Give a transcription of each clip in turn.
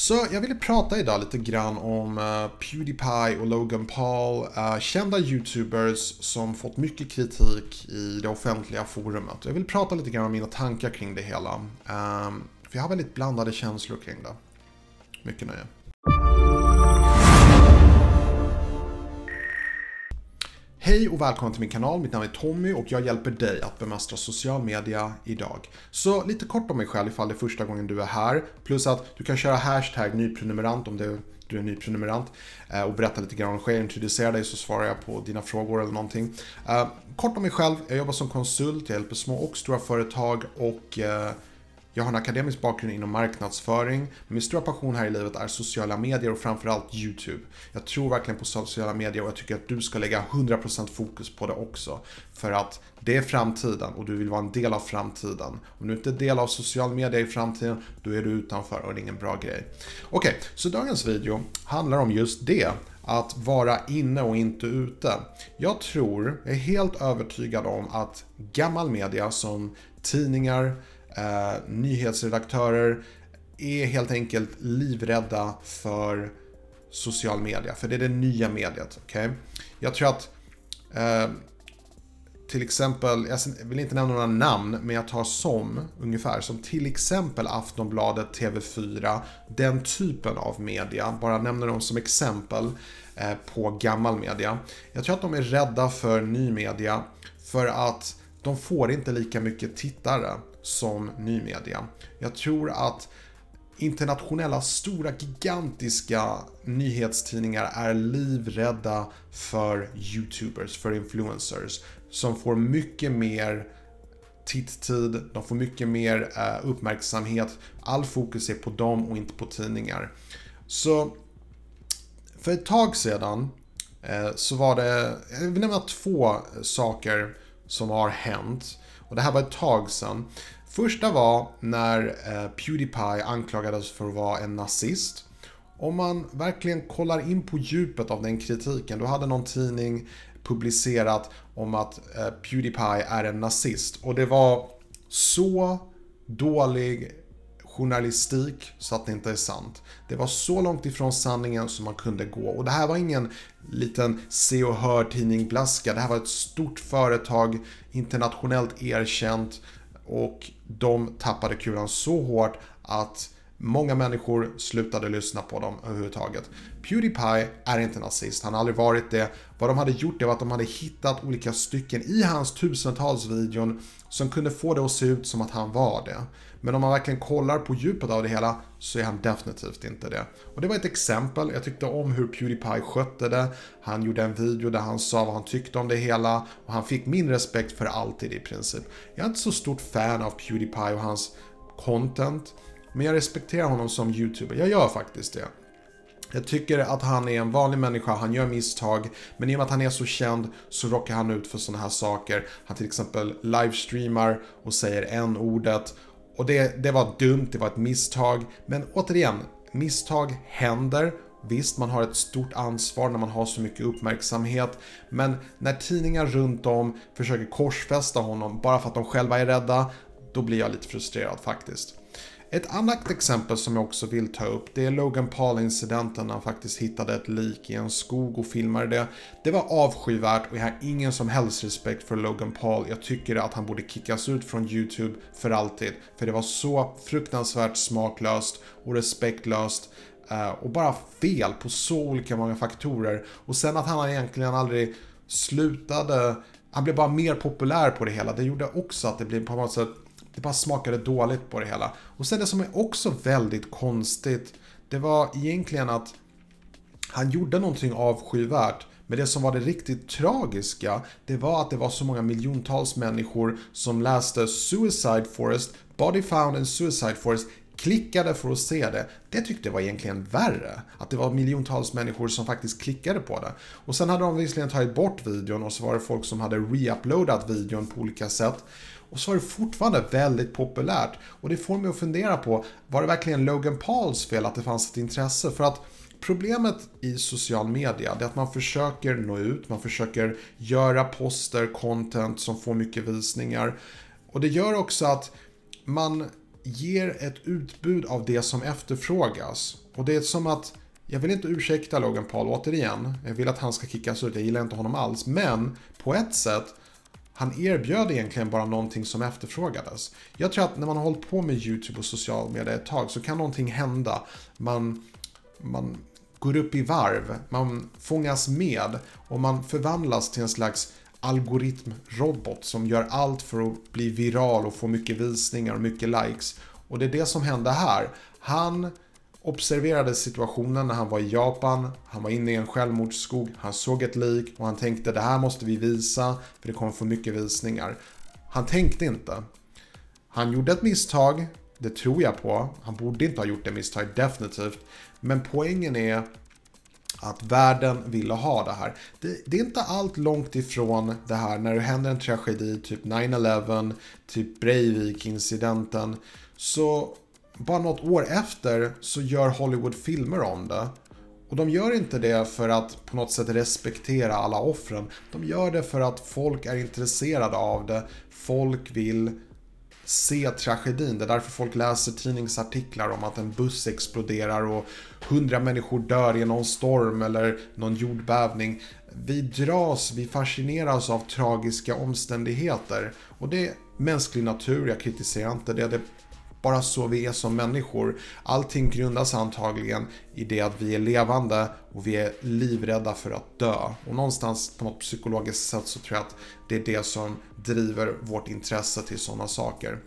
Så jag ville prata idag lite grann om eh, Pewdiepie och Logan Paul, eh, kända YouTubers som fått mycket kritik i det offentliga forumet. Jag vill prata lite grann om mina tankar kring det hela. Ehm, för jag har väldigt blandade känslor kring det. Mycket nöje. Hej och välkommen till min kanal, mitt namn är Tommy och jag hjälper dig att bemästra social media idag. Så lite kort om mig själv ifall det är första gången du är här, plus att du kan köra hashtag nyprenumerant om du är nyprenumerant eh, och berätta lite grann om dig själv, introducera dig så svarar jag på dina frågor eller någonting. Eh, kort om mig själv, jag jobbar som konsult, jag hjälper små och stora företag och eh, jag har en akademisk bakgrund inom marknadsföring. Min stora passion här i livet är sociala medier och framförallt YouTube. Jag tror verkligen på sociala medier och jag tycker att du ska lägga 100% fokus på det också. För att det är framtiden och du vill vara en del av framtiden. Om du inte är del av social media i framtiden, då är du utanför och det är ingen bra grej. Okej, okay, så dagens video handlar om just det att vara inne och inte ute. Jag tror, jag är helt övertygad om att gammal media som tidningar, Eh, nyhetsredaktörer är helt enkelt livrädda för social media, för det är det nya mediet. Okay? Jag tror att eh, till exempel, jag vill inte nämna några namn, men jag tar som ungefär, som till exempel Aftonbladet, TV4, den typen av media, bara nämner dem som exempel eh, på gammal media. Jag tror att de är rädda för ny media för att de får inte lika mycket tittare som ny media. Jag tror att internationella stora gigantiska nyhetstidningar är livrädda för YouTubers, för influencers som får mycket mer titttid, de får mycket mer eh, uppmärksamhet. All fokus är på dem och inte på tidningar. Så för ett tag sedan eh, så var det, jag vill nämna två saker som har hänt. Och det här var ett tag sedan. Första var när eh, Pewdiepie anklagades för att vara en nazist. Om man verkligen kollar in på djupet av den kritiken, då hade någon tidning publicerat om att eh, Pewdiepie är en nazist. Och det var så dålig journalistik så att det inte är sant. Det var så långt ifrån sanningen som man kunde gå. Och det här var ingen liten se och hör tidning Blaska. Det här var ett stort företag, internationellt erkänt och de tappade kulan så hårt att Många människor slutade lyssna på dem överhuvudtaget. Pewdiepie är inte nazist, han har aldrig varit det. Vad de hade gjort det var att de hade hittat olika stycken i hans tusentals videon som kunde få det att se ut som att han var det. Men om man verkligen kollar på djupet av det hela så är han definitivt inte det. Och det var ett exempel, jag tyckte om hur Pewdiepie skötte det. Han gjorde en video där han sa vad han tyckte om det hela och han fick min respekt för alltid i princip. Jag är inte så stort fan av Pewdiepie och hans content. Men jag respekterar honom som YouTuber, jag gör faktiskt det. Jag tycker att han är en vanlig människa, han gör misstag, men i och med att han är så känd så råkar han ut för sådana här saker. Han till exempel livestreamar och säger en ordet och det, det var dumt, det var ett misstag, men återigen, misstag händer. Visst, man har ett stort ansvar när man har så mycket uppmärksamhet, men när tidningar runt om försöker korsfästa honom bara för att de själva är rädda, då blir jag lite frustrerad faktiskt. Ett annat exempel som jag också vill ta upp det är Logan Paul-incidenten när han faktiskt hittade ett lik i en skog och filmade det. Det var avskyvärt och jag har ingen som helst respekt för Logan Paul. Jag tycker att han borde kickas ut från YouTube för alltid. För det var så fruktansvärt smaklöst och respektlöst eh, och bara fel på så olika många faktorer. Och sen att han egentligen aldrig slutade han blev bara mer populär på det hela. Det gjorde också att det blev på något sätt det bara smakade dåligt på det hela. Och sen det som är också väldigt konstigt, det var egentligen att han gjorde någonting avskyvärt. Men det som var det riktigt tragiska, det var att det var så många miljontals människor som läste Suicide Forest, Body Found and Suicide Forest, klickade för att se det. Det tyckte jag var egentligen värre. Att det var miljontals människor som faktiskt klickade på det. Och sen hade de visserligen tagit bort videon och så var det folk som hade reuploadat videon på olika sätt. Och så var det fortfarande väldigt populärt. Och det får mig att fundera på, var det verkligen Logan Pauls fel att det fanns ett intresse? För att Problemet i social media är att man försöker nå ut, man försöker göra poster, content som får mycket visningar. Och det gör också att man ger ett utbud av det som efterfrågas. Och det är som att, jag vill inte ursäkta Logan Paul återigen, jag vill att han ska kickas ut, jag gillar inte honom alls, men på ett sätt han erbjöd egentligen bara någonting som efterfrågades. Jag tror att när man har hållit på med YouTube och social media ett tag så kan någonting hända. Man, man går upp i varv, man fångas med och man förvandlas till en slags algoritmrobot som gör allt för att bli viral och få mycket visningar och mycket likes. Och det är det som hände här. Han observerade situationen när han var i Japan, han var inne i en självmordsskog, han såg ett lik och han tänkte det här måste vi visa för det kommer få mycket visningar. Han tänkte inte. Han gjorde ett misstag, det tror jag på. Han borde inte ha gjort det misstaget, definitivt. Men poängen är att världen ville ha det här. Det, det, är inte allt långt ifrån det här när det händer en tragedi, typ 9-11, typ Breivik-incidenten. Så bara något år efter så gör Hollywood filmer om det. Och de gör inte det för att på något sätt respektera alla offren. De gör det för att folk är intresserade av det. Folk vill se tragedin. Det är därför folk läser tidningsartiklar om att en buss exploderar och hundra människor dör i någon storm eller någon jordbävning. Vi dras, vi fascineras av tragiska omständigheter. Och det är mänsklig natur, jag kritiserar inte det. Det bara så vi är som människor. Allting grundas antagligen i det att vi är levande och vi är livrädda för att dö. Och någonstans på något psykologiskt sätt så tror jag att det är det som driver vårt intresse till sådana saker.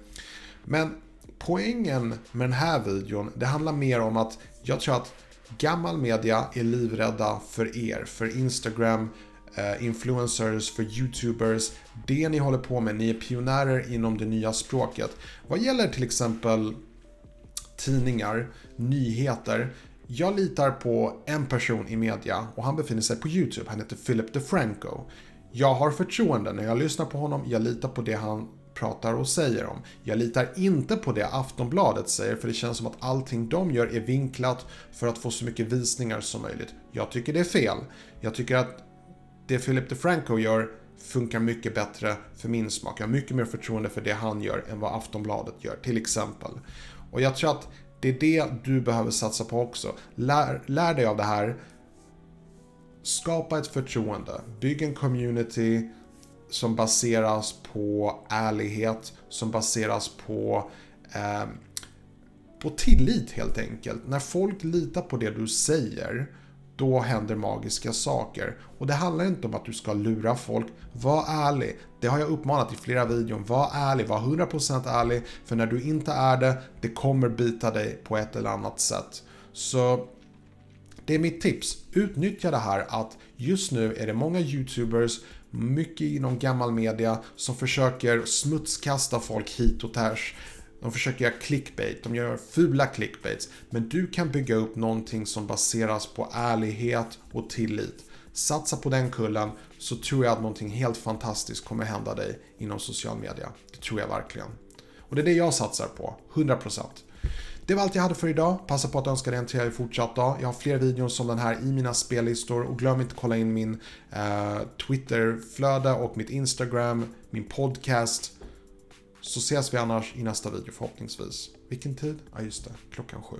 Men poängen med den här videon, det handlar mer om att jag tror att gammal media är livrädda för er, för Instagram, Eh, influencers, för YouTubers. Det ni håller på med, ni är pionjärer inom det nya språket. Vad gäller till exempel tidningar, nyheter. Jag litar på en person i media och han befinner sig på YouTube. Han heter Philip DeFranco. Jag har förtroende när jag lyssnar på honom. Jag litar på det han pratar och säger om. Jag litar inte på det Aftonbladet säger för det känns som att allting de gör är vinklat för att få så mycket visningar som möjligt. Jag tycker det är fel. Jag tycker att det Philip DeFranco gör funkar mycket bättre för min smak. Jag har mycket mer förtroende för det han gör än vad Aftonbladet gör, till exempel. Och jag tror att det är det du behöver satsa på också. Lär, lär dig av det här. Skapa ett förtroende. Bygg en community som baseras på ärlighet, som baseras på, eh, på tillit helt enkelt. När folk litar på det du säger då händer magiska saker. Och det handlar inte om att du ska lura folk. Var ärlig. Det har jag uppmanat i flera videor. Var ärlig, var 100% ärlig. För när du inte är det, det kommer bita dig på ett eller annat sätt. Så det är mitt tips. Utnyttja det här att just nu är det många YouTubers, mycket inom gammal media som försöker smutskasta folk hit och tärs. De försöker göra clickbait, de gör fula clickbaits. Men du kan bygga upp någonting som baseras på ärlighet och tillit. Satsa på den kullen så tror jag att någonting helt fantastiskt kommer hända dig inom social media. Det tror jag verkligen. Och det är det jag satsar på, 100%. Det var allt jag hade för idag. Passa på att önska dig en trevlig fortsatt dag. Jag har fler videos som den här i mina spellistor och glöm inte att kolla in min eh, Twitterflöde och mitt Instagram, min podcast. Så ses vi annars i nästa video förhoppningsvis. Vilken tid? Ja just det, klockan sju.